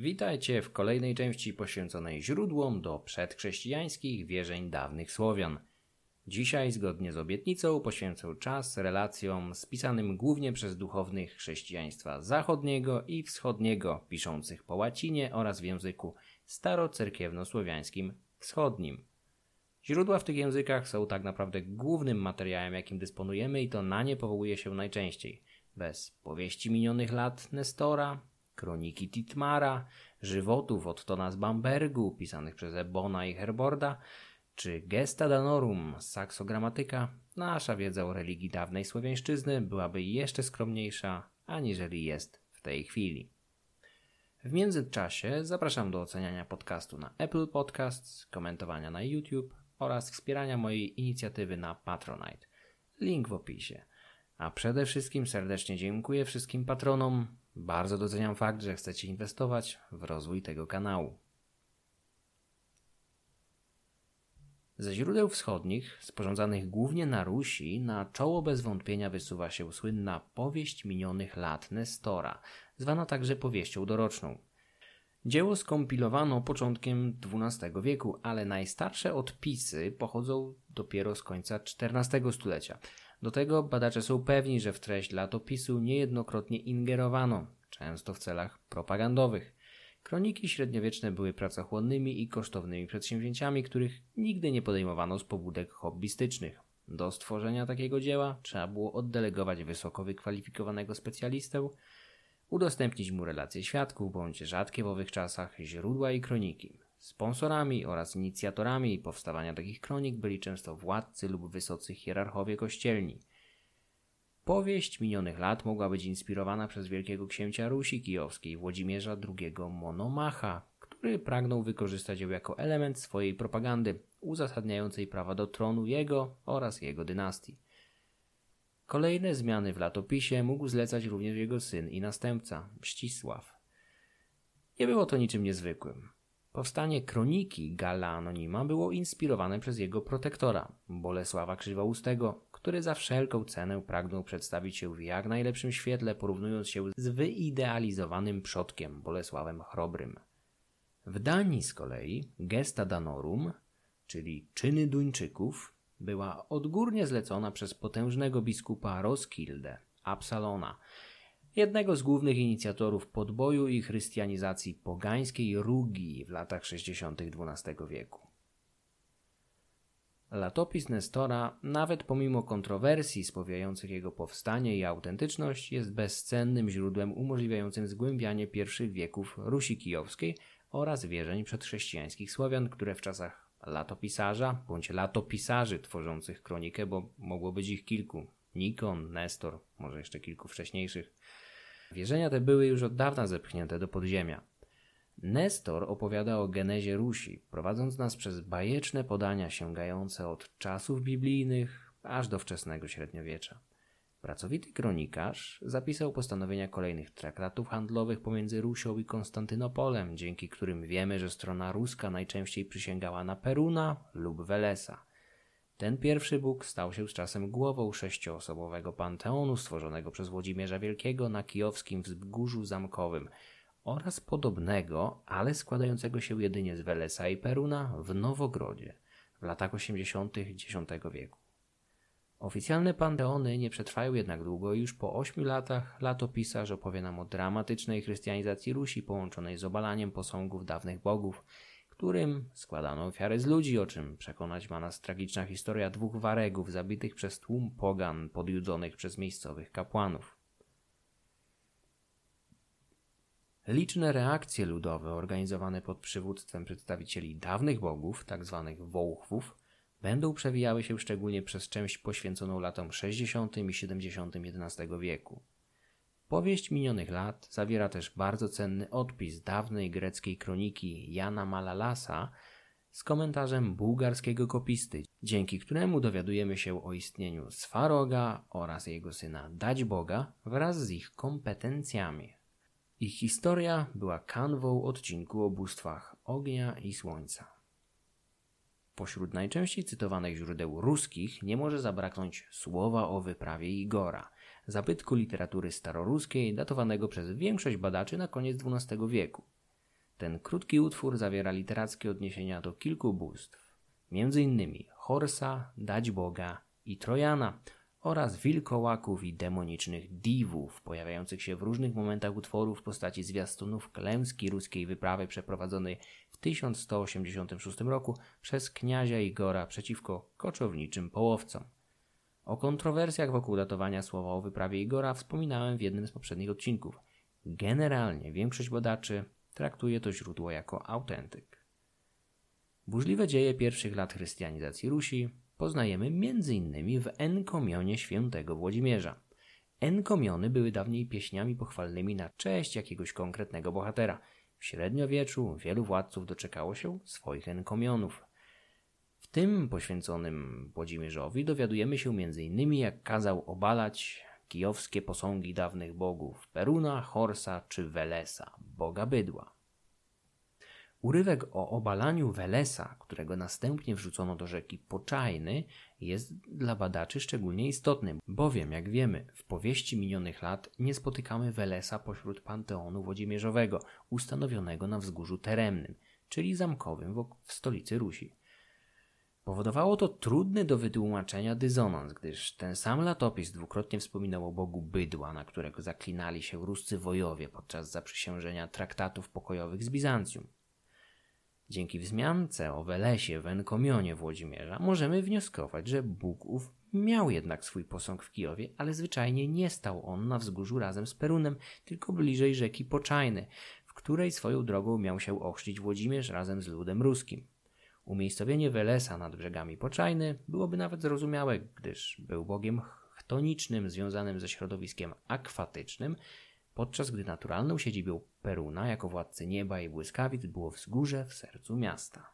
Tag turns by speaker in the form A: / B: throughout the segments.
A: Witajcie w kolejnej części poświęconej źródłom do przedchrześcijańskich wierzeń dawnych Słowian. Dzisiaj, zgodnie z obietnicą, poświęcę czas relacjom spisanym głównie przez duchownych chrześcijaństwa zachodniego i wschodniego, piszących po łacinie oraz w języku starocerkiewnosłowiańskim wschodnim. Źródła w tych językach są tak naprawdę głównym materiałem, jakim dysponujemy i to na nie powołuje się najczęściej. Bez powieści minionych lat Nestora, kroniki Titmara, żywotów Ottona z Bambergu, pisanych przez Ebona i Herborda, czy Gesta Danorum z Saksogramatyka, nasza wiedza o religii dawnej słowiańszczyzny byłaby jeszcze skromniejsza, aniżeli jest w tej chwili. W międzyczasie zapraszam do oceniania podcastu na Apple Podcasts, komentowania na YouTube oraz wspierania mojej inicjatywy na Patronite. Link w opisie. A przede wszystkim serdecznie dziękuję wszystkim patronom. Bardzo doceniam fakt, że chcecie inwestować w rozwój tego kanału. Ze źródeł wschodnich, sporządzanych głównie na Rusi, na czoło bez wątpienia wysuwa się słynna powieść minionych lat Nestora, zwana także powieścią doroczną. Dzieło skompilowano początkiem XII wieku, ale najstarsze odpisy pochodzą dopiero z końca XIV stulecia. Do tego badacze są pewni, że w treść latopisu niejednokrotnie ingerowano, często w celach propagandowych. Kroniki średniowieczne były pracochłonnymi i kosztownymi przedsięwzięciami, których nigdy nie podejmowano z pobudek hobbystycznych. Do stworzenia takiego dzieła trzeba było oddelegować wysoko wykwalifikowanego specjalistę, udostępnić mu relacje świadków bądź rzadkie w owych czasach źródła i kroniki. Sponsorami oraz inicjatorami powstawania takich kronik byli często władcy lub wysocy hierarchowie kościelni. Powieść minionych lat mogła być inspirowana przez wielkiego księcia Rusi Kijowskiej Włodzimierza II Monomacha, który pragnął wykorzystać ją jako element swojej propagandy uzasadniającej prawa do tronu jego oraz jego dynastii. Kolejne zmiany w latopisie mógł zlecać również jego syn i następca, Mścisław. Nie było to niczym niezwykłym. Powstanie kroniki Galla Anonima było inspirowane przez jego protektora, Bolesława Krzywoustego, który za wszelką cenę pragnął przedstawić się w jak najlepszym świetle, porównując się z wyidealizowanym przodkiem Bolesławem Chrobrym. W Danii z kolei gesta danorum, czyli czyny Duńczyków, była odgórnie zlecona przez potężnego biskupa Roskilde, Absalona, jednego z głównych inicjatorów podboju i chrystianizacji pogańskiej Rugi w latach 60. XII wieku. Latopis Nestora, nawet pomimo kontrowersji spowijających jego powstanie i autentyczność, jest bezcennym źródłem umożliwiającym zgłębianie pierwszych wieków Rusi Kijowskiej oraz wierzeń przedchrześcijańskich Słowian, które w czasach latopisarza bądź latopisarzy tworzących kronikę, bo mogło być ich kilku, Nikon, Nestor, może jeszcze kilku wcześniejszych, Wierzenia te były już od dawna zepchnięte do podziemia. Nestor opowiada o genezie Rusi, prowadząc nas przez bajeczne podania sięgające od czasów biblijnych aż do wczesnego średniowiecza. Pracowity kronikarz zapisał postanowienia kolejnych traktatów handlowych pomiędzy Rusią i Konstantynopolem, dzięki którym wiemy, że strona ruska najczęściej przysięgała na Peruna lub Welesa. Ten pierwszy Bóg stał się z czasem głową sześcioosobowego panteonu stworzonego przez Włodzimierza Wielkiego na kijowskim wzgórzu zamkowym oraz podobnego, ale składającego się jedynie z Welesa i Peruna w Nowogrodzie w latach 80. X wieku. Oficjalne panteony nie przetrwają jednak długo i już po ośmiu latach latopisarz opowie nam o dramatycznej chrystianizacji Rusi połączonej z obalaniem posągów dawnych bogów którym składano ofiary z ludzi, o czym przekonać ma nas tragiczna historia dwóch waregów zabitych przez tłum pogan podjudzonych przez miejscowych kapłanów. Liczne reakcje ludowe organizowane pod przywództwem przedstawicieli dawnych bogów, tzw. Tak wołchwów, będą przewijały się szczególnie przez część poświęconą latom 60. i 70. XI wieku. Powieść minionych lat zawiera też bardzo cenny odpis dawnej greckiej kroniki Jana Malalasa z komentarzem bułgarskiego kopisty, dzięki któremu dowiadujemy się o istnieniu Swaroga oraz jego syna Daćboga wraz z ich kompetencjami. Ich historia była kanwą odcinku o bóstwach ognia i słońca. Pośród najczęściej cytowanych źródeł ruskich nie może zabraknąć słowa o wyprawie Igora – zabytku literatury staroruskiej datowanego przez większość badaczy na koniec XII wieku. Ten krótki utwór zawiera literackie odniesienia do kilku bóstw, m.in. Horsa, Dać Boga i Trojana oraz wilkołaków i demonicznych diwów pojawiających się w różnych momentach utworu w postaci zwiastunów klęski ruskiej wyprawy przeprowadzonej w 1186 roku przez kniazia Igora przeciwko koczowniczym połowcom. O kontrowersjach wokół datowania słowa o wyprawie Igora wspominałem w jednym z poprzednich odcinków. Generalnie większość badaczy traktuje to źródło jako autentyk. Burzliwe dzieje pierwszych lat chrystianizacji Rusi poznajemy m.in. w enkomionie świętego Włodzimierza. Enkomiony były dawniej pieśniami pochwalnymi na cześć jakiegoś konkretnego bohatera. W średniowieczu wielu władców doczekało się swoich enkomionów. W tym poświęconym Włodzimierzowi dowiadujemy się m.in. jak kazał obalać kijowskie posągi dawnych bogów Peruna, Horsa czy Welesa, boga bydła. Urywek o obalaniu Welesa, którego następnie wrzucono do rzeki Poczajny, jest dla badaczy szczególnie istotny, bowiem, jak wiemy, w powieści minionych lat nie spotykamy Welesa pośród panteonu Włodzimierzowego, ustanowionego na wzgórzu Teremnym, czyli zamkowym w stolicy Rusi. Powodowało to trudny do wytłumaczenia dysonans, gdyż ten sam latopis dwukrotnie wspominał o bogu bydła, na którego zaklinali się ruscy wojowie podczas zaprzysiężenia traktatów pokojowych z Bizancjum. Dzięki wzmiance o Welesie w Enkomionie Włodzimierza możemy wnioskować, że Bóg ów miał jednak swój posąg w Kijowie, ale zwyczajnie nie stał on na wzgórzu razem z Perunem, tylko bliżej rzeki Poczajny, w której swoją drogą miał się ochrzcić Włodzimierz razem z ludem ruskim. Umiejscowienie Welesa nad brzegami Poczajny byłoby nawet zrozumiałe, gdyż był bogiem chtonicznym związanym ze środowiskiem akwatycznym, podczas gdy naturalną siedzibą Peruna jako władcy nieba i błyskawic było wzgórze w sercu miasta.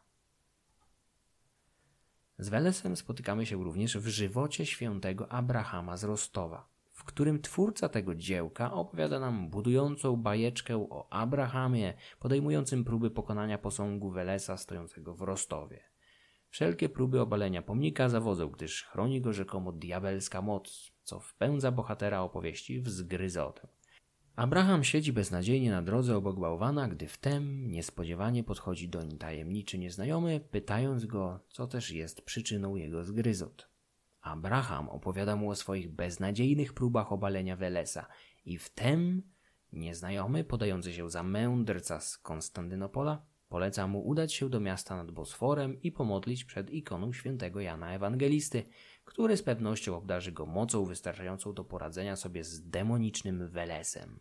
A: Z Welesem spotykamy się również w żywocie świętego Abrahama z Rostowa, którym twórca tego dziełka opowiada nam budującą bajeczkę o Abrahamie podejmującym próby pokonania posągu Welesa stojącego w Rostowie. Wszelkie próby obalenia pomnika zawodzą, gdyż chroni go rzekomo diabelska moc, co wpędza bohatera opowieści w zgryzotę. Abraham siedzi beznadziejnie na drodze obok bałwana, gdy wtem niespodziewanie podchodzi doń tajemniczy nieznajomy, pytając go, co też jest przyczyną jego zgryzot. Abraham opowiada mu o swoich beznadziejnych próbach obalenia Welesa i wtem nieznajomy, podający się za mędrca z Konstantynopola, poleca mu udać się do miasta nad Bosforem i pomodlić przed ikoną świętego Jana Ewangelisty, który z pewnością obdarzy go mocą wystarczającą do poradzenia sobie z demonicznym Welesem.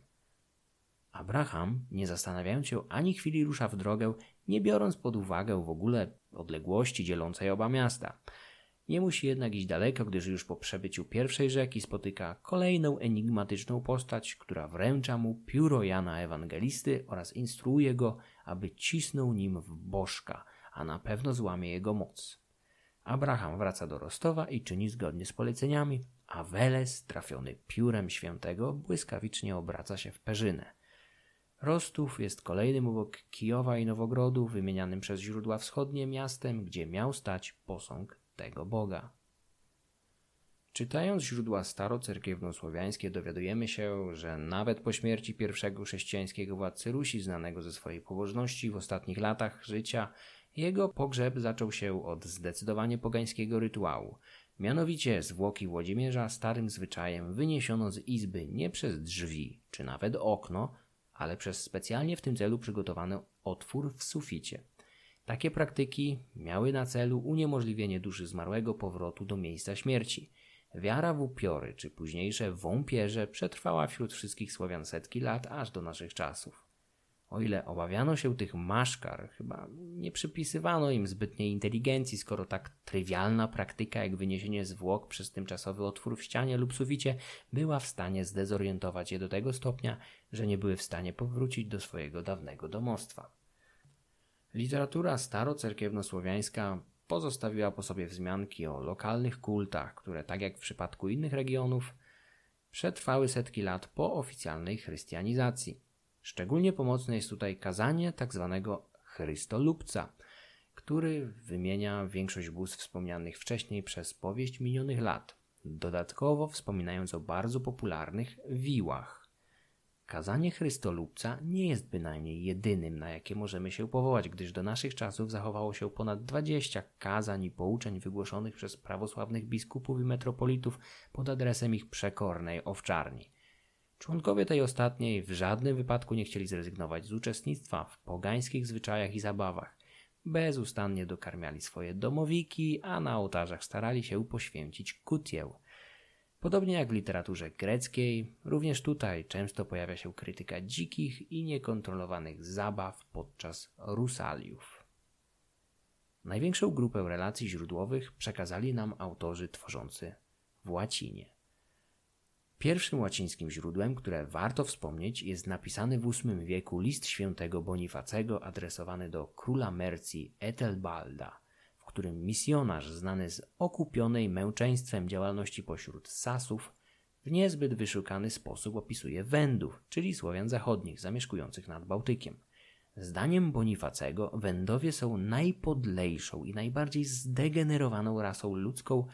A: Abraham, nie zastanawiając się ani chwili, rusza w drogę, nie biorąc pod uwagę w ogóle odległości dzielącej oba miasta. Nie musi jednak iść daleko, gdyż już po przebyciu pierwszej rzeki spotyka kolejną enigmatyczną postać, która wręcza mu pióro Jana Ewangelisty oraz instruuje go, aby cisnął nim w bożka, a na pewno złamie jego moc. Abraham wraca do Rostowa i czyni zgodnie z poleceniami, a Weles, trafiony piórem świętego, błyskawicznie obraca się w perzynę. Rostów jest kolejnym obok Kijowa i Nowogrodu, wymienianym przez źródła wschodnie miastem, gdzie miał stać posąg tego Boga. Czytając źródła starocerkiewno-słowiańskie dowiadujemy się, że nawet po śmierci pierwszego chrześcijańskiego władcy Rusi, znanego ze swojej pobożności w ostatnich latach życia, jego pogrzeb zaczął się od zdecydowanie pogańskiego rytuału. Mianowicie zwłoki Włodzimierza starym zwyczajem wyniesiono z izby nie przez drzwi czy nawet okno, ale przez specjalnie w tym celu przygotowany otwór w suficie. Takie praktyki miały na celu uniemożliwienie duszy zmarłego powrotu do miejsca śmierci. Wiara w upiory czy późniejsze wąpierze przetrwała wśród wszystkich Słowian setki lat aż do naszych czasów. O ile obawiano się tych maszkar, chyba nie przypisywano im zbytniej inteligencji, skoro tak trywialna praktyka jak wyniesienie zwłok przez tymczasowy otwór w ścianie lub suficie była w stanie zdezorientować je do tego stopnia, że nie były w stanie powrócić do swojego dawnego domostwa. Literatura starocerkiewnosłowiańska pozostawiła po sobie wzmianki o lokalnych kultach, które tak jak w przypadku innych regionów przetrwały setki lat po oficjalnej chrystianizacji. Szczególnie pomocne jest tutaj kazanie tzw. Tak Chrystolubca, który wymienia większość bóstw wspomnianych wcześniej przez powieść minionych lat, dodatkowo wspominając o bardzo popularnych wiłach. Kazanie Chrystolubca nie jest bynajmniej jedynym, na jakie możemy się powołać, gdyż do naszych czasów zachowało się ponad 20 kazań i pouczeń wygłoszonych przez prawosławnych biskupów i metropolitów pod adresem ich przekornej owczarni. Członkowie tej ostatniej w żadnym wypadku nie chcieli zrezygnować z uczestnictwa w pogańskich zwyczajach i zabawach. Bezustannie dokarmiali swoje domowiki, a na ołtarzach starali się poświęcić kutieł – Podobnie jak w literaturze greckiej, również tutaj często pojawia się krytyka dzikich i niekontrolowanych zabaw podczas rusaliów. Największą grupę relacji źródłowych przekazali nam autorzy tworzący w łacinie. Pierwszym łacińskim źródłem, które warto wspomnieć, jest napisany w VIII wieku list świętego Bonifacego adresowany do króla Mercji Etelbalda – którym misjonarz znany z okupionej męczeństwem działalności pośród Sasów w niezbyt wyszukany sposób opisuje Wędów, czyli Słowian zachodnich zamieszkujących nad Bałtykiem. Zdaniem Bonifacego Wędowie są najpodlejszą i najbardziej zdegenerowaną rasą ludzką,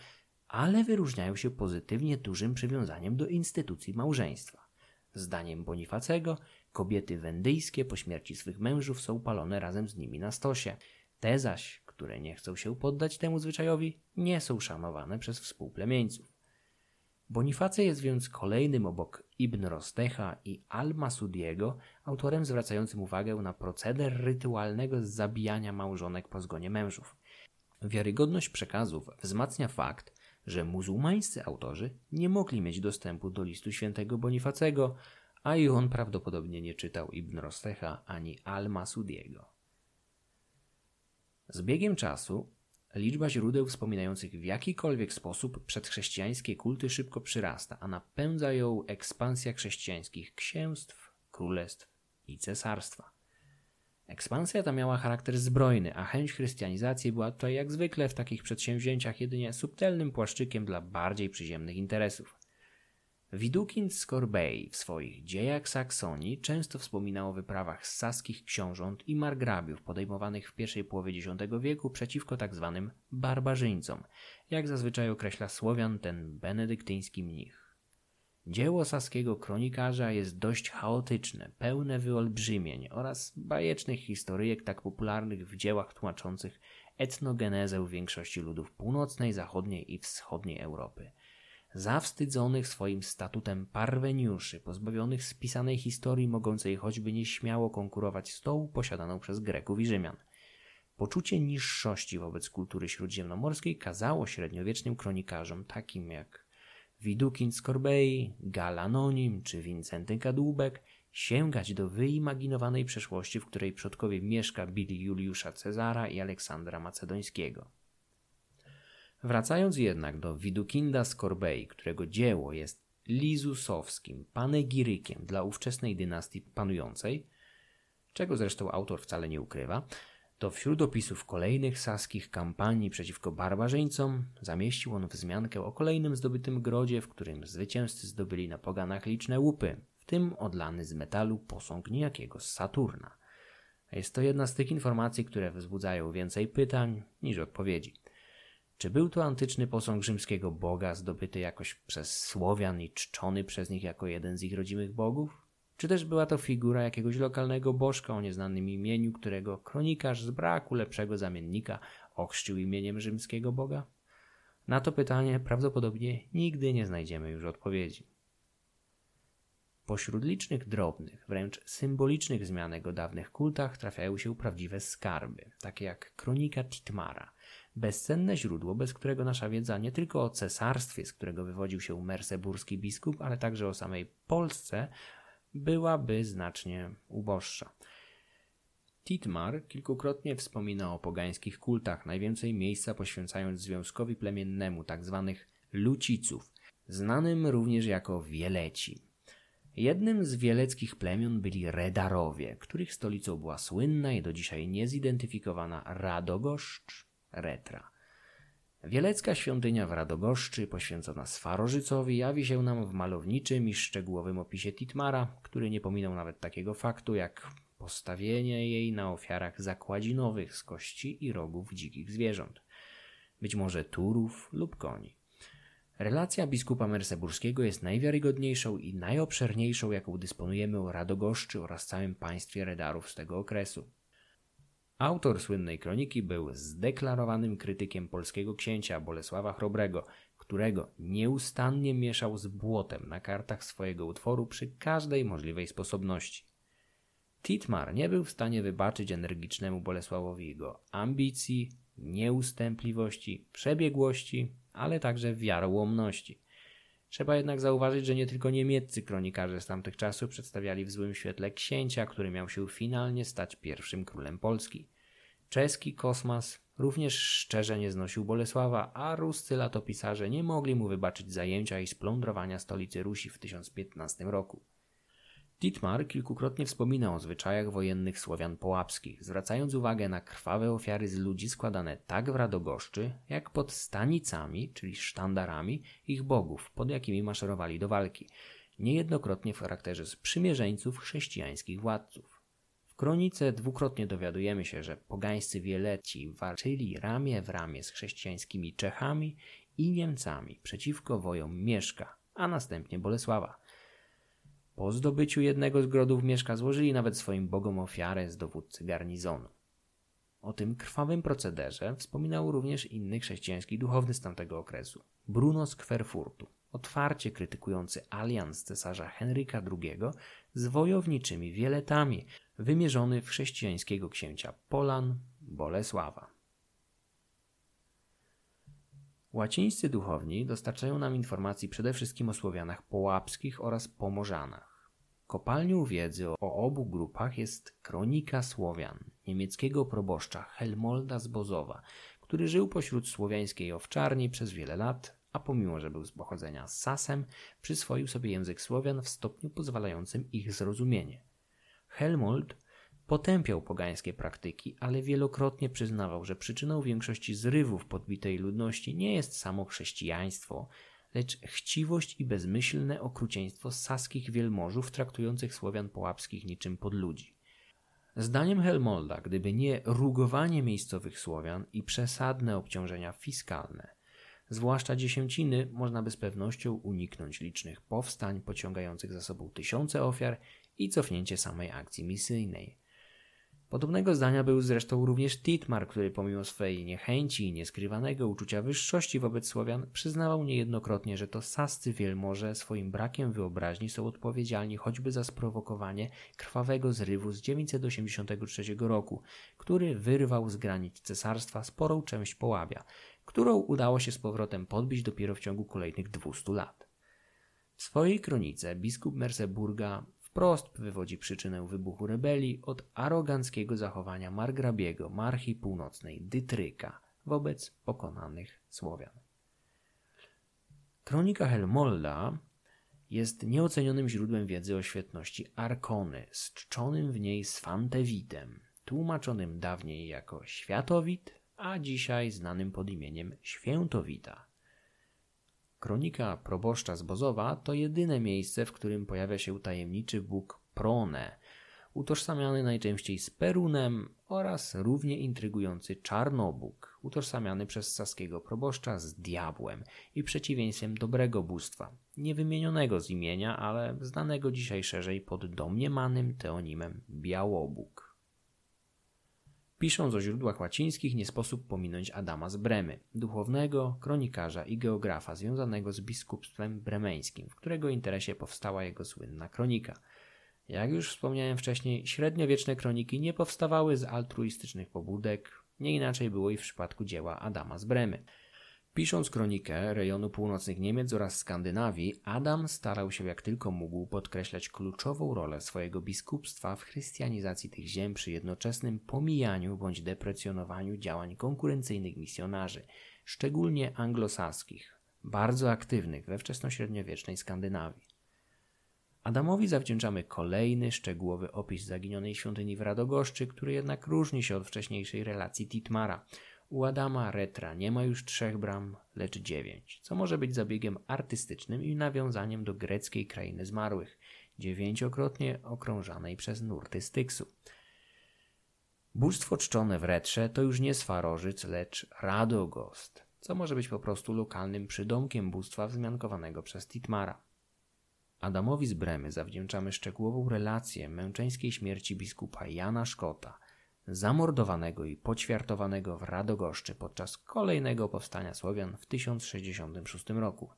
A: ale wyróżniają się pozytywnie dużym przywiązaniem do instytucji małżeństwa. Zdaniem Bonifacego kobiety wendyjskie po śmierci swych mężów są palone razem z nimi na stosie. Te zaś, które nie chcą się poddać temu zwyczajowi, nie są szanowane przez współplemieńców. Bonifacy jest więc kolejnym obok Ibn Rostecha i Al-Masudiego autorem zwracającym uwagę na proceder rytualnego zabijania małżonek po zgonie mężów. Wiarygodność przekazów wzmacnia fakt, że muzułmańscy autorzy nie mogli mieć dostępu do listu świętego Bonifacego, a i on prawdopodobnie nie czytał Ibn Rostecha ani Al-Masudiego. Z biegiem czasu liczba źródeł wspominających w jakikolwiek sposób przedchrześcijańskie kulty szybko przyrasta, a napędza ją ekspansja chrześcijańskich księstw, królestw i cesarstwa. Ekspansja ta miała charakter zbrojny, a chęć chrystianizacji była tutaj jak zwykle w takich przedsięwzięciach jedynie subtelnym płaszczykiem dla bardziej przyziemnych interesów. Widukind z w swoich dziejach Saksonii często wspominał o wyprawach saskich książąt i margrabiów podejmowanych w pierwszej połowie X wieku przeciwko tzw. Tak barbarzyńcom, jak zazwyczaj określa Słowian ten benedyktyński mnich. Dzieło saskiego kronikarza jest dość chaotyczne, pełne wyolbrzymień oraz bajecznych historyjek tak popularnych w dziełach tłumaczących etnogenezę większości ludów północnej, zachodniej i wschodniej Europy – zawstydzonych swoim statutem parweniuszy, pozbawionych spisanej historii mogącej choćby nieśmiało konkurować z tą posiadaną przez Greków i Rzymian. Poczucie niższości wobec kultury śródziemnomorskiej kazało średniowiecznym kronikarzom takim jak Widukind z Corbei, Gal Anonim czy Wincenty Kadłubek sięgać do wyimaginowanej przeszłości, w której przodkowie Mieszka bili Juliusza Cezara i Aleksandra Macedońskiego. Wracając jednak do Widukinda z Corbei, którego dzieło jest lizusowskim panegirykiem dla ówczesnej dynastii panującej, czego zresztą autor wcale nie ukrywa, to wśród opisów kolejnych saskich kampanii przeciwko barbarzyńcom zamieścił on wzmiankę o kolejnym zdobytym grodzie, w którym zwycięzcy zdobyli na poganach liczne łupy, w tym odlany z metalu posąg niejakiego Saturna. Jest to jedna z tych informacji, które wzbudzają więcej pytań niż odpowiedzi. Czy był to antyczny posąg rzymskiego boga zdobyty jakoś przez Słowian i czczony przez nich jako jeden z ich rodzimych bogów? Czy też była to figura jakiegoś lokalnego bożka o nieznanym imieniu, którego kronikarz z braku lepszego zamiennika ochrzcił imieniem rzymskiego boga? Na to pytanie prawdopodobnie nigdy nie znajdziemy już odpowiedzi. Pośród licznych drobnych, wręcz symbolicznych zmianek o dawnych kultach trafiają się prawdziwe skarby, takie jak kronika Titmara – bezcenne źródło, bez którego nasza wiedza nie tylko o cesarstwie, z którego wywodził się merseburski biskup, ale także o samej Polsce byłaby znacznie uboższa. Titmar kilkukrotnie wspomina o pogańskich kultach, najwięcej miejsca poświęcając związkowi plemiennemu tzw. Tak luciców, znanym również jako Wieleci. Jednym z wieleckich plemion byli Redarowie, których stolicą była słynna i do dzisiaj niezidentyfikowana Radogoszcz Retra. Wielecka świątynia w Radogoszczy, poświęcona Swarożycowi, jawi się nam w malowniczym i szczegółowym opisie Titmara, który nie pominął nawet takiego faktu jak postawienie jej na ofiarach zakładzinowych z kości i rogów dzikich zwierząt, być może turów lub koni. Relacja biskupa merseburskiego jest najwiarygodniejszą i najobszerniejszą, jaką dysponujemy o Radogoszczy oraz całym państwie redarów z tego okresu. Autor słynnej kroniki był zdeklarowanym krytykiem polskiego księcia Bolesława Chrobrego, którego nieustannie mieszał z błotem na kartach swojego utworu przy każdej możliwej sposobności. Titmar nie był w stanie wybaczyć energicznemu Bolesławowi jego ambicji, nieustępliwości, przebiegłości, ale także wiarołomności. Trzeba jednak zauważyć, że nie tylko niemieccy kronikarze z tamtych czasów przedstawiali w złym świetle księcia, który miał się finalnie stać pierwszym królem Polski. Czeski kosmas również szczerze nie znosił Bolesława, a ruscy latopisarze nie mogli mu wybaczyć zajęcia i splądrowania stolicy Rusi w 1015 roku. Dietmar kilkukrotnie wspomina o zwyczajach wojennych Słowian połapskich, zwracając uwagę na krwawe ofiary z ludzi składane tak w Radogoszczy, jak pod stanicami, czyli sztandarami ich bogów, pod jakimi maszerowali do walki, niejednokrotnie w charakterze sprzymierzeńców chrześcijańskich władców. W kronice dwukrotnie dowiadujemy się, że pogańscy wieleci walczyli ramię w ramię z chrześcijańskimi Czechami i Niemcami przeciwko wojom Mieszka, a następnie Bolesława. Po zdobyciu jednego z grodów Mieszka złożyli nawet swoim bogom ofiarę z dowódcy garnizonu. O tym krwawym procederze wspominał również inny chrześcijański duchowny z tamtego okresu, Bruno z Kwerfurtu, otwarcie krytykujący alians cesarza Henryka II z wojowniczymi wieletami, wymierzony w chrześcijańskiego księcia Polan Bolesława. Łacińscy duchowni dostarczają nam informacji przede wszystkim o Słowianach połapskich oraz Pomorzanach. Kopalnią wiedzy o obu grupach jest Kronika Słowian niemieckiego proboszcza Helmolda z Bozowa, który żył pośród słowiańskiej owczarni przez wiele lat, a pomimo, że był z pochodzenia Sasem, przyswoił sobie język Słowian w stopniu pozwalającym ich zrozumienie. Helmold potępiał pogańskie praktyki, ale wielokrotnie przyznawał, że przyczyną większości zrywów podbitej ludności nie jest samo chrześcijaństwo, lecz chciwość i bezmyślne okrucieństwo saskich wielmożów traktujących Słowian połapskich niczym podludzi. Zdaniem Helmolda, gdyby nie rugowanie miejscowych Słowian i przesadne obciążenia fiskalne, zwłaszcza dziesięciny, można by z pewnością uniknąć licznych powstań pociągających za sobą tysiące ofiar i cofnięcie samej akcji misyjnej. Podobnego zdania był zresztą również Titmar, który pomimo swej niechęci i nieskrywanego uczucia wyższości wobec Słowian przyznawał niejednokrotnie, że to sascy wielmoże swoim brakiem wyobraźni są odpowiedzialni choćby za sprowokowanie krwawego zrywu z 983 roku, który wyrwał z granic cesarstwa sporą część Połabia, którą udało się z powrotem podbić dopiero w ciągu kolejnych 200 lat. W swojej kronice biskup Merseburga wprost wywodzi przyczynę wybuchu rebelii od aroganckiego zachowania margrabiego marchi północnej Dytryka wobec pokonanych Słowian. Kronika Helmolda jest nieocenionym źródłem wiedzy o świetności Arkony, z czczonym w niej Sfantewitem, tłumaczonym dawniej jako Światowit, a dzisiaj znanym pod imieniem Świętowita. Kronika proboszcza z Bozowa to jedyne miejsce, w którym pojawia się tajemniczy bóg Prone, utożsamiany najczęściej z Perunem oraz równie intrygujący Czarnobóg, utożsamiany przez saskiego proboszcza z diabłem i przeciwieństwem dobrego bóstwa, niewymienionego z imienia, ale znanego dzisiaj szerzej pod domniemanym teonimem Białobóg. Pisząc o źródłach łacińskich, nie sposób pominąć Adama z Bremy, duchownego, kronikarza i geografa związanego z biskupstwem bremeńskim, w którego interesie powstała jego słynna kronika. Jak już wspomniałem wcześniej, średniowieczne kroniki nie powstawały z altruistycznych pobudek, nie inaczej było i w przypadku dzieła Adama z Bremy. Pisząc kronikę rejonu północnych Niemiec oraz Skandynawii, Adam starał się jak tylko mógł podkreślać kluczową rolę swojego biskupstwa w chrystianizacji tych ziem przy jednoczesnym pomijaniu bądź deprecjonowaniu działań konkurencyjnych misjonarzy, szczególnie anglosaskich, bardzo aktywnych we wczesnośredniowiecznej Skandynawii. Adamowi zawdzięczamy kolejny szczegółowy opis zaginionej świątyni w Radogoszczy, który jednak różni się od wcześniejszej relacji Titmara – u Adama Retra nie ma już trzech bram, lecz dziewięć, co może być zabiegiem artystycznym i nawiązaniem do greckiej krainy zmarłych, dziewięciokrotnie okrążanej przez nurty Styksu. Bóstwo czczone w Retrze to już nie Swarożyc, lecz Radogost, co może być po prostu lokalnym przydomkiem bóstwa wzmiankowanego przez Titmara. Adamowi z Bremy zawdzięczamy szczegółową relację męczeńskiej śmierci biskupa Jana Szkota, zamordowanego i poćwiartowanego w Radogoszczy podczas kolejnego powstania Słowian w 1066 roku.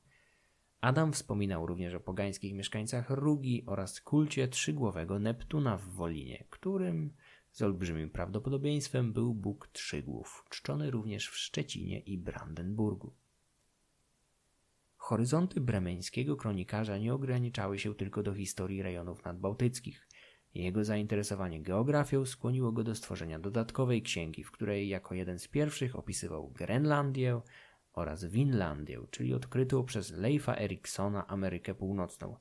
A: Adam wspominał również o pogańskich mieszkańcach Rugi oraz kulcie trzygłowego Neptuna w Wolinie, którym z olbrzymim prawdopodobieństwem był Bóg Trzygłów, czczony również w Szczecinie i Brandenburgu. Horyzonty bremeńskiego kronikarza nie ograniczały się tylko do historii rejonów nadbałtyckich. Jego zainteresowanie geografią skłoniło go do stworzenia dodatkowej księgi, w której jako jeden z pierwszych opisywał Grenlandię oraz Winlandię, czyli odkrytą przez Leifa Eriksona Amerykę Północną.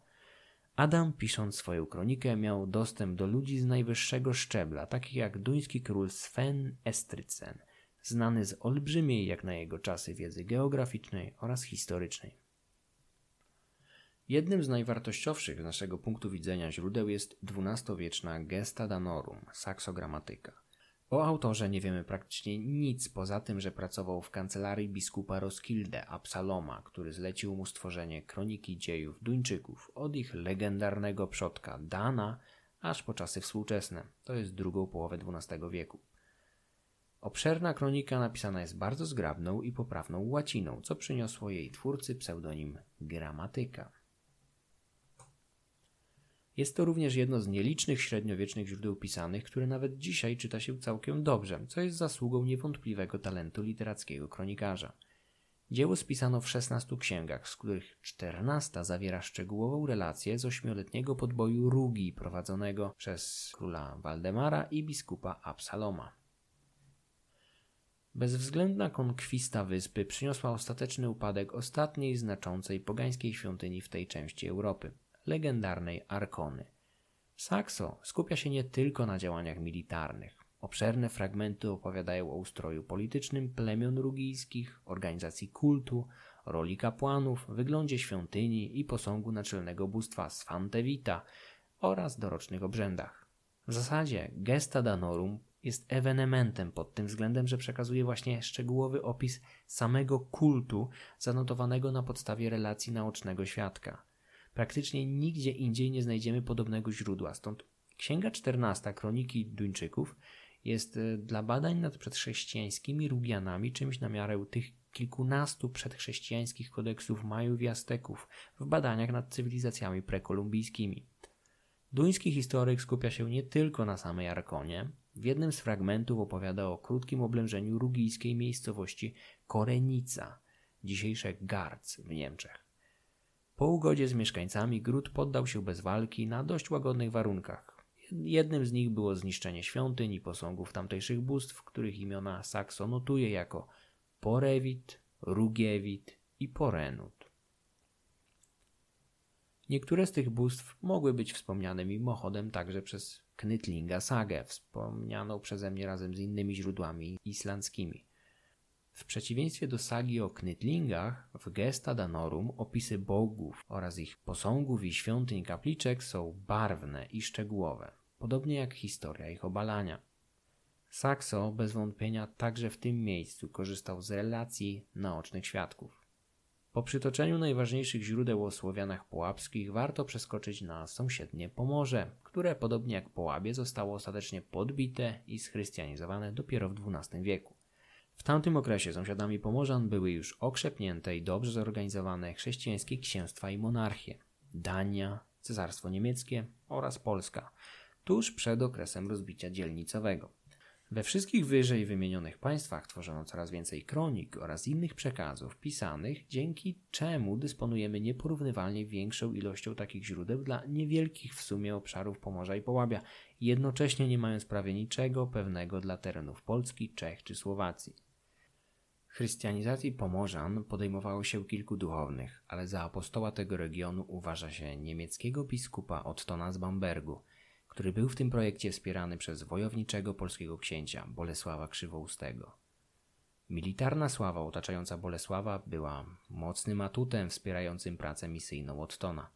A: Adam, pisząc swoją kronikę, miał dostęp do ludzi z najwyższego szczebla, takich jak duński król Sven Estrycen, znany z olbrzymiej jak na jego czasy wiedzy geograficznej oraz historycznej. Jednym z najwartościowszych z naszego punktu widzenia źródeł jest XII-wieczna Gesta Danorum, saksogramatyka. O autorze nie wiemy praktycznie nic poza tym, że pracował w kancelarii biskupa Roskilde Absaloma, który zlecił mu stworzenie kroniki dziejów Duńczyków od ich legendarnego przodka Dana aż po czasy współczesne, to jest drugą połowę XII wieku. Obszerna kronika napisana jest bardzo zgrabną i poprawną łaciną, co przyniosło jej twórcy pseudonim gramatyka. Jest to również jedno z nielicznych średniowiecznych źródeł pisanych, które nawet dzisiaj czyta się całkiem dobrze, co jest zasługą niewątpliwego talentu literackiego kronikarza. Dzieło spisano w 16 księgach, z których 14 zawiera szczegółową relację z ośmioletniego podboju Rugi prowadzonego przez króla Waldemara i biskupa Absaloma. Bezwzględna konkwista wyspy przyniosła ostateczny upadek ostatniej znaczącej pogańskiej świątyni w tej części Europy legendarnej Arkony. Saxo skupia się nie tylko na działaniach militarnych. Obszerne fragmenty opowiadają o ustroju politycznym plemion rugijskich, organizacji kultu, roli kapłanów, wyglądzie świątyni i posągu naczelnego bóstwa Sfantevita oraz dorocznych obrzędach. W zasadzie Gesta Danorum jest ewenementem pod tym względem, że przekazuje właśnie szczegółowy opis samego kultu zanotowanego na podstawie relacji naocznego świadka. Praktycznie nigdzie indziej nie znajdziemy podobnego źródła, stąd Księga XIV Kroniki Duńczyków jest e, dla badań nad przedchrześcijańskimi Rugianami czymś na miarę tych kilkunastu przedchrześcijańskich kodeksów Majów i Azteków w badaniach nad cywilizacjami prekolumbijskimi. Duński historyk skupia się nie tylko na samej Arkonie. W jednym z fragmentów opowiada o krótkim oblężeniu rugijskiej miejscowości Korenica, dzisiejsze Garc w Niemczech. Po ugodzie z mieszkańcami gród poddał się bez walki na dość łagodnych warunkach. Jednym z nich było zniszczenie świątyń i posągów tamtejszych bóstw, których imiona Sakso notuje jako Porewit, Rugiewit i Porenut. Niektóre z tych bóstw mogły być wspomniane mimochodem także przez Knytlinga Sagę, wspomnianą przeze mnie razem z innymi źródłami islandzkimi. W przeciwieństwie do sagi o Knytlingach, w Gesta Danorum opisy bogów oraz ich posągów i świątyń kapliczek są barwne i szczegółowe, podobnie jak historia ich obalania. Saxo bez wątpienia także w tym miejscu korzystał z relacji naocznych świadków. Po przytoczeniu najważniejszych źródeł o Słowianach połapskich warto przeskoczyć na sąsiednie Pomorze, które podobnie jak Połabie zostało ostatecznie podbite i schrystianizowane dopiero w XII wieku. W tamtym okresie sąsiadami Pomorzan były już okrzepnięte i dobrze zorganizowane chrześcijańskie księstwa i monarchie Dania, Cesarstwo Niemieckie oraz Polska, tuż przed okresem rozbicia dzielnicowego. We wszystkich wyżej wymienionych państwach tworzono coraz więcej kronik oraz innych przekazów pisanych, dzięki czemu dysponujemy nieporównywalnie większą ilością takich źródeł dla niewielkich w sumie obszarów Pomorza i Połabia, jednocześnie nie mając prawie niczego pewnego dla terenów Polski, Czech czy Słowacji. Chrystianizacji Pomorzan podejmowało się kilku duchownych, ale za apostoła tego regionu uważa się niemieckiego biskupa Ottona z Bambergu, który był w tym projekcie wspierany przez wojowniczego polskiego księcia Bolesława Krzywoustego. Militarna sława otaczająca Bolesława była mocnym atutem wspierającym pracę misyjną Ottona.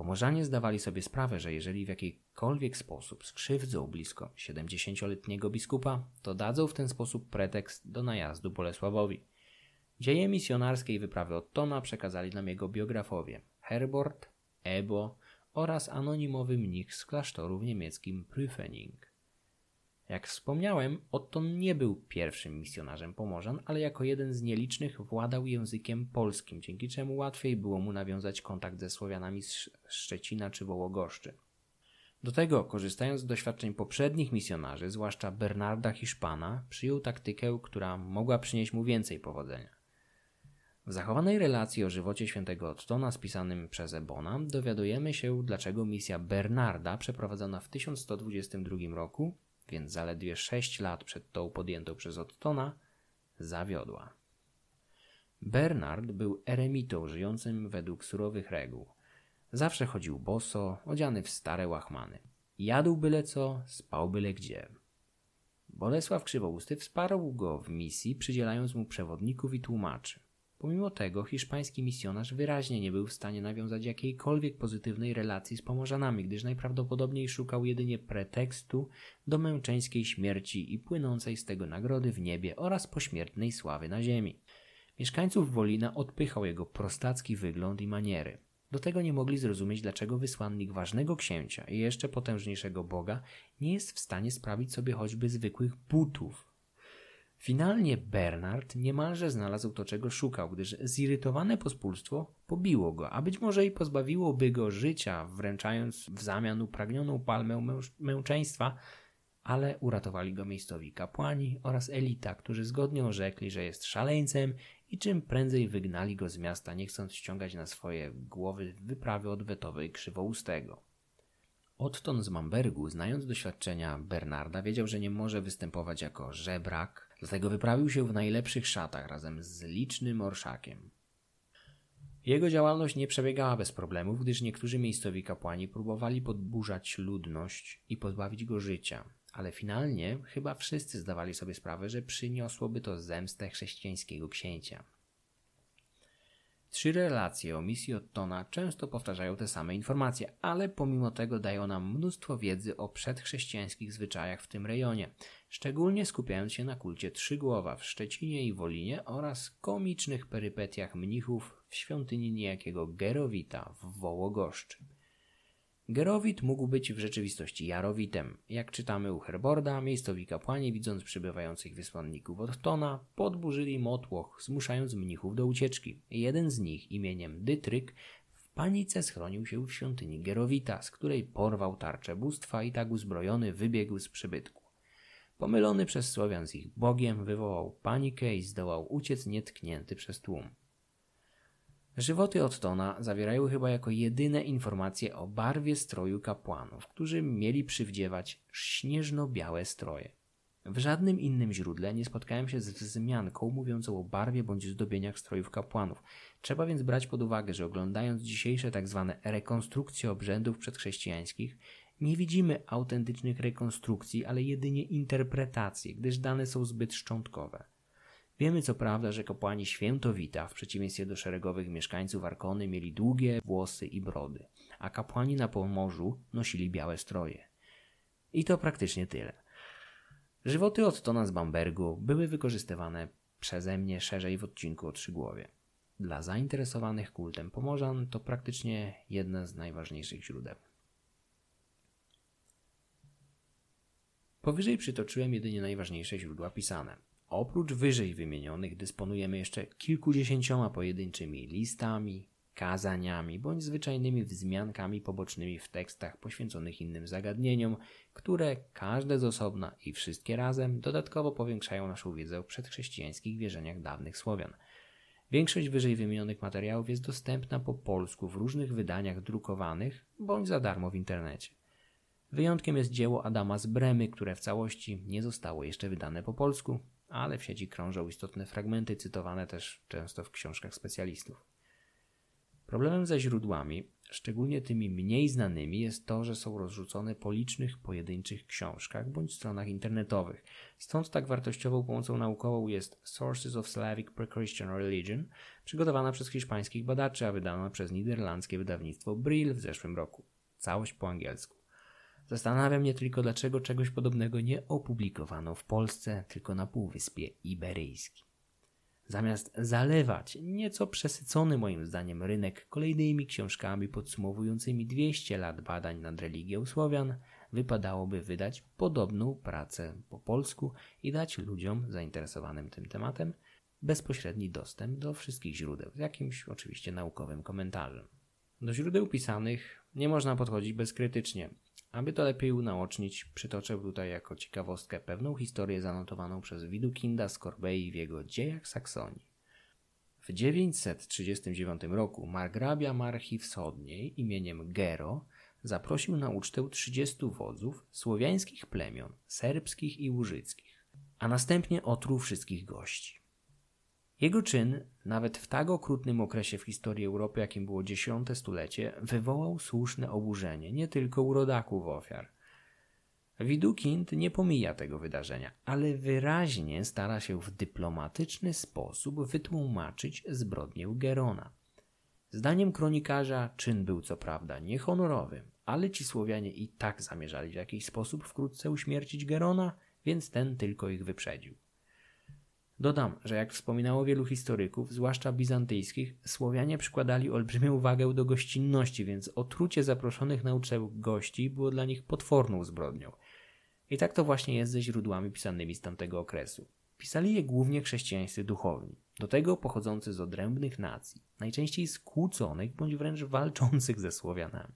A: Pomorzanie zdawali sobie sprawę, że jeżeli w jakikolwiek sposób skrzywdzą blisko 70-letniego biskupa, to dadzą w ten sposób pretekst do najazdu Bolesławowi. Dzieje misjonarskiej wyprawy Ottona przekazali nam jego biografowie Herbert, Ebo oraz anonimowy mnich z klasztoru w niemieckim Prüfening. Jak wspomniałem, Otton nie był pierwszym misjonarzem Pomorzan, ale jako jeden z nielicznych władał językiem polskim, dzięki czemu łatwiej było mu nawiązać kontakt ze Słowianami z Szczecina czy Wołogoszczy. Do tego, korzystając z doświadczeń poprzednich misjonarzy, zwłaszcza Bernarda Hiszpana, przyjął taktykę, która mogła przynieść mu więcej powodzenia. W zachowanej relacji o żywocie świętego Ottona spisanym przez Ebona dowiadujemy się, dlaczego misja Bernarda przeprowadzona w 1122 roku, więc zaledwie 6 lat przed tą podjętą przez Ottona, zawiodła. Bernard był eremitą żyjącym według surowych reguł. Zawsze chodził boso, odziany w stare łachmany. Jadł byle co, spał byle gdzie. Bolesław Krzywousty wsparł go w misji, przydzielając mu przewodników i tłumaczy. Pomimo tego hiszpański misjonarz wyraźnie nie był w stanie nawiązać jakiejkolwiek pozytywnej relacji z Pomorzanami, gdyż najprawdopodobniej szukał jedynie pretekstu do męczeńskiej śmierci i płynącej z tego nagrody w niebie oraz pośmiertnej sławy na ziemi. Mieszkańców Wolina odpychał jego prostacki wygląd i maniery. Do tego nie mogli zrozumieć, dlaczego wysłannik ważnego księcia i jeszcze potężniejszego Boga nie jest w stanie sprawić sobie choćby zwykłych butów. Finalnie Bernard niemalże znalazł to, czego szukał, gdyż zirytowane pospólstwo pobiło go, a być może i pozbawiłoby go życia, wręczając w zamian upragnioną palmę męczeństwa, ale uratowali go miejscowi kapłani oraz elita, którzy zgodnie orzekli, że jest szaleńcem i czym prędzej wygnali go z miasta, nie chcąc ściągać na swoje głowy wyprawy odwetowej krzywoustego. Otton z Mambergu, znając doświadczenia Bernarda, wiedział, że nie może występować jako żebrak, dlatego wyprawił się w najlepszych szatach razem z licznym orszakiem. Jego działalność nie przebiegała bez problemów, gdyż niektórzy miejscowi kapłani próbowali podburzać ludność i pozbawić go życia, ale finalnie chyba wszyscy zdawali sobie sprawę, że przyniosłoby to zemstę chrześcijańskiego księcia. Trzy relacje o misji Ottona często powtarzają te same informacje, ale pomimo tego dają nam mnóstwo wiedzy o przedchrześcijańskich zwyczajach w tym rejonie, szczególnie skupiając się na kulcie Trzygłowa w Szczecinie i Wolinie oraz komicznych perypetiach mnichów w świątyni niejakiego Gerowita w Wołogoszczy. Gerowit mógł być w rzeczywistości Jarowitem. Jak czytamy u Herborda, miejscowi kapłani, widząc przybywających wysłanników od Tona, podburzyli motłoch, zmuszając mnichów do ucieczki. Jeden z nich, imieniem Dytryk, w panice schronił się w świątyni Gerowita, z której porwał tarczę bóstwa i tak uzbrojony wybiegł z przybytku. Pomylony przez Słowian z ich Bogiem, wywołał panikę i zdołał uciec nietknięty przez tłum. Żywoty Ottona zawierają chyba jako jedyne informacje o barwie stroju kapłanów, którzy mieli przywdziewać śnieżno-białe stroje. W żadnym innym źródle nie spotkałem się z wzmianką mówiącą o barwie bądź zdobieniach strojów kapłanów. Trzeba więc brać pod uwagę, że oglądając dzisiejsze tzw. Tak rekonstrukcje obrzędów przedchrześcijańskich, nie widzimy autentycznych rekonstrukcji, ale jedynie interpretacji, gdyż dane są zbyt szczątkowe. Wiemy co prawda, że kapłani świętowita, w przeciwieństwie do szeregowych mieszkańców Arkony, mieli długie włosy i brody, a kapłani na Pomorzu nosili białe stroje. I to praktycznie tyle. Żywoty Ottona z Bambergu były wykorzystywane przeze mnie szerzej w odcinku o Trzygłowie. Dla zainteresowanych kultem Pomorzan to praktycznie jedne z najważniejszych źródeł. Powyżej przytoczyłem jedynie najważniejsze źródła pisane. Oprócz wyżej wymienionych dysponujemy jeszcze kilkudziesięcioma pojedynczymi listami, kazaniami bądź zwyczajnymi wzmiankami pobocznymi w tekstach poświęconych innym zagadnieniom, które każde z osobna i wszystkie razem dodatkowo powiększają naszą wiedzę o przedchrześcijańskich wierzeniach dawnych Słowian. Większość wyżej wymienionych materiałów jest dostępna po polsku w różnych wydaniach drukowanych bądź za darmo w internecie. Wyjątkiem jest dzieło Adama z Bremy, które w całości nie zostało jeszcze wydane po polsku, ale w sieci krążą istotne fragmenty cytowane też często w książkach specjalistów. Problemem ze źródłami, szczególnie tymi mniej znanymi, jest to, że są rozrzucone po licznych pojedynczych książkach bądź stronach internetowych. Stąd tak wartościową pomocą naukową jest Sources of Slavic Pre-Christian Religion, przygotowana przez hiszpańskich badaczy, a wydana przez niderlandzkie wydawnictwo Brill w zeszłym roku. Całość po angielsku. Zastanawia mnie tylko, dlaczego czegoś podobnego nie opublikowano w Polsce, tylko na Półwyspie Iberyjskim. Zamiast zalewać nieco przesycony moim zdaniem rynek kolejnymi książkami podsumowującymi 200 lat badań nad religią Słowian, wypadałoby wydać podobną pracę po polsku i dać ludziom zainteresowanym tym tematem bezpośredni dostęp do wszystkich źródeł, z jakimś oczywiście naukowym komentarzem. Do źródeł pisanych nie można podchodzić bezkrytycznie. Aby to lepiej unaocznić, przytoczę tutaj jako ciekawostkę pewną historię zanotowaną przez Widukinda z w jego Dziejach Saksonii. W 939 roku margrabia Marchi Wschodniej imieniem Gero zaprosił na ucztę 30 wodzów słowiańskich plemion, serbskich i łużyckich, a następnie otruł wszystkich gości. Jego czyn, nawet w tak okrutnym okresie w historii Europy, jakim było dziesiąte stulecie, wywołał słuszne oburzenie nie tylko u rodaków ofiar. Widukind nie pomija tego wydarzenia, ale wyraźnie stara się w dyplomatyczny sposób wytłumaczyć zbrodnię Gerona. Zdaniem kronikarza czyn był co prawda niehonorowy, ale ci Słowianie i tak zamierzali w jakiś sposób wkrótce uśmiercić Gerona, więc ten tylko ich wyprzedził. Dodam, że jak wspominało wielu historyków, zwłaszcza bizantyjskich, Słowianie przykładali olbrzymią wagę do gościnności, więc otrucie zaproszonych na ucztę gości było dla nich potworną zbrodnią. I tak to właśnie jest ze źródłami pisanymi z tamtego okresu. Pisali je głównie chrześcijańscy duchowni, do tego pochodzący z odrębnych nacji, najczęściej skłóconych bądź wręcz walczących ze Słowianami.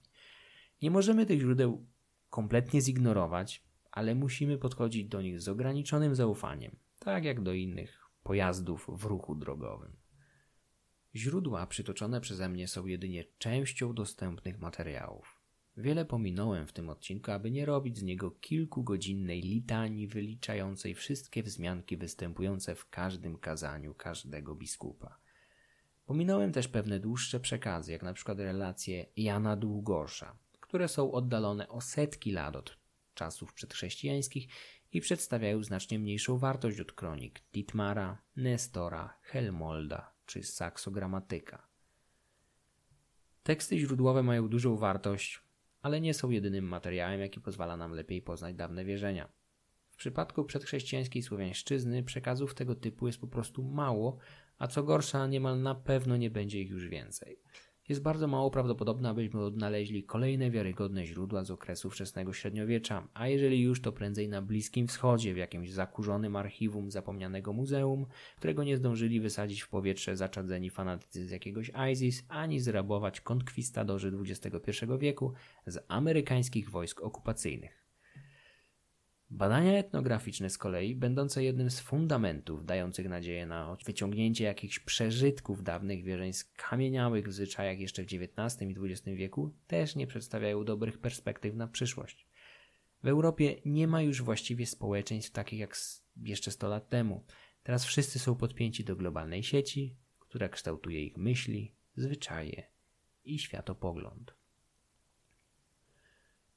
A: Nie możemy tych źródeł kompletnie zignorować, ale musimy podchodzić do nich z ograniczonym zaufaniem, tak jak do innych pojazdów w ruchu drogowym. Źródła przytoczone przeze mnie są jedynie częścią dostępnych materiałów. Wiele pominąłem w tym odcinku, aby nie robić z niego kilkugodzinnej litanii wyliczającej wszystkie wzmianki występujące w każdym kazaniu każdego biskupa. Pominąłem też pewne dłuższe przekazy, jak na przykład relacje Jana Długosza, które są oddalone o setki lat od czasów przedchrześcijańskich i przedstawiają znacznie mniejszą wartość od kronik Dietmara, Nestora, Helmolda czy Saksogramatyka. Teksty źródłowe mają dużą wartość, ale nie są jedynym materiałem, jaki pozwala nam lepiej poznać dawne wierzenia. W przypadku przedchrześcijańskiej słowiańszczyzny przekazów tego typu jest po prostu mało, a co gorsza, niemal na pewno nie będzie ich już więcej jest bardzo mało prawdopodobne, abyśmy odnaleźli kolejne wiarygodne źródła z okresu wczesnego średniowiecza, a jeżeli już, to prędzej na Bliskim Wschodzie, w jakimś zakurzonym archiwum zapomnianego muzeum, którego nie zdążyli wysadzić w powietrze zaczadzeni fanatycy z jakiegoś ISIS, ani zrabować konkwistadorzy XXI wieku z amerykańskich wojsk okupacyjnych. Badania etnograficzne z kolei, będące jednym z fundamentów dających nadzieję na wyciągnięcie jakichś przeżytków dawnych wierzeń skamieniałych w zwyczajach jeszcze w XIX i XX wieku, też nie przedstawiają dobrych perspektyw na przyszłość. W Europie nie ma już właściwie społeczeństw takich jak jeszcze 100 lat temu. Teraz wszyscy są podpięci do globalnej sieci, która kształtuje ich myśli, zwyczaje i światopogląd.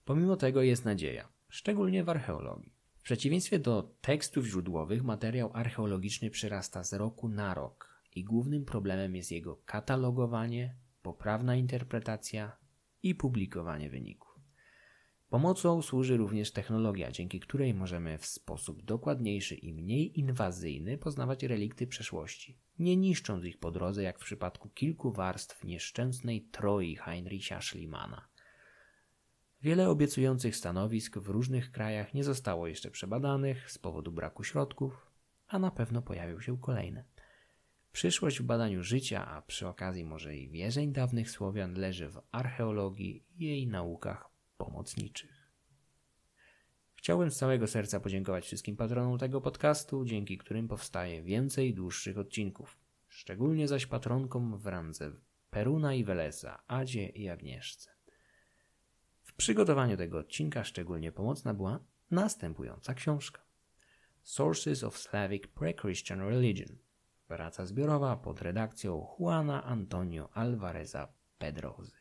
A: Pomimo tego jest nadzieja szczególnie w archeologii. W przeciwieństwie do tekstów źródłowych, materiał archeologiczny przyrasta z roku na rok i głównym problemem jest jego katalogowanie, poprawna interpretacja i publikowanie wyników. Pomocą służy również technologia, dzięki której możemy w sposób dokładniejszy i mniej inwazyjny poznawać relikty przeszłości, nie niszcząc ich po drodze, jak w przypadku kilku warstw nieszczęsnej Troi Heinricha Schliemana. Wiele obiecujących stanowisk w różnych krajach nie zostało jeszcze przebadanych z powodu braku środków, a na pewno pojawią się kolejne. Przyszłość w badaniu życia, a przy okazji może i wierzeń dawnych Słowian leży w archeologii i jej naukach pomocniczych. Chciałbym z całego serca podziękować wszystkim patronom tego podcastu, dzięki którym powstaje więcej dłuższych odcinków. Szczególnie zaś patronkom w randze Peruna i Welesa, Adzie i Agnieszce przygotowaniu tego odcinka szczególnie pomocna była następująca książka. Sources of Slavic Pre-Christian Religion. Praca zbiorowa pod redakcją Juana Antonio Alvareza Pedrozy.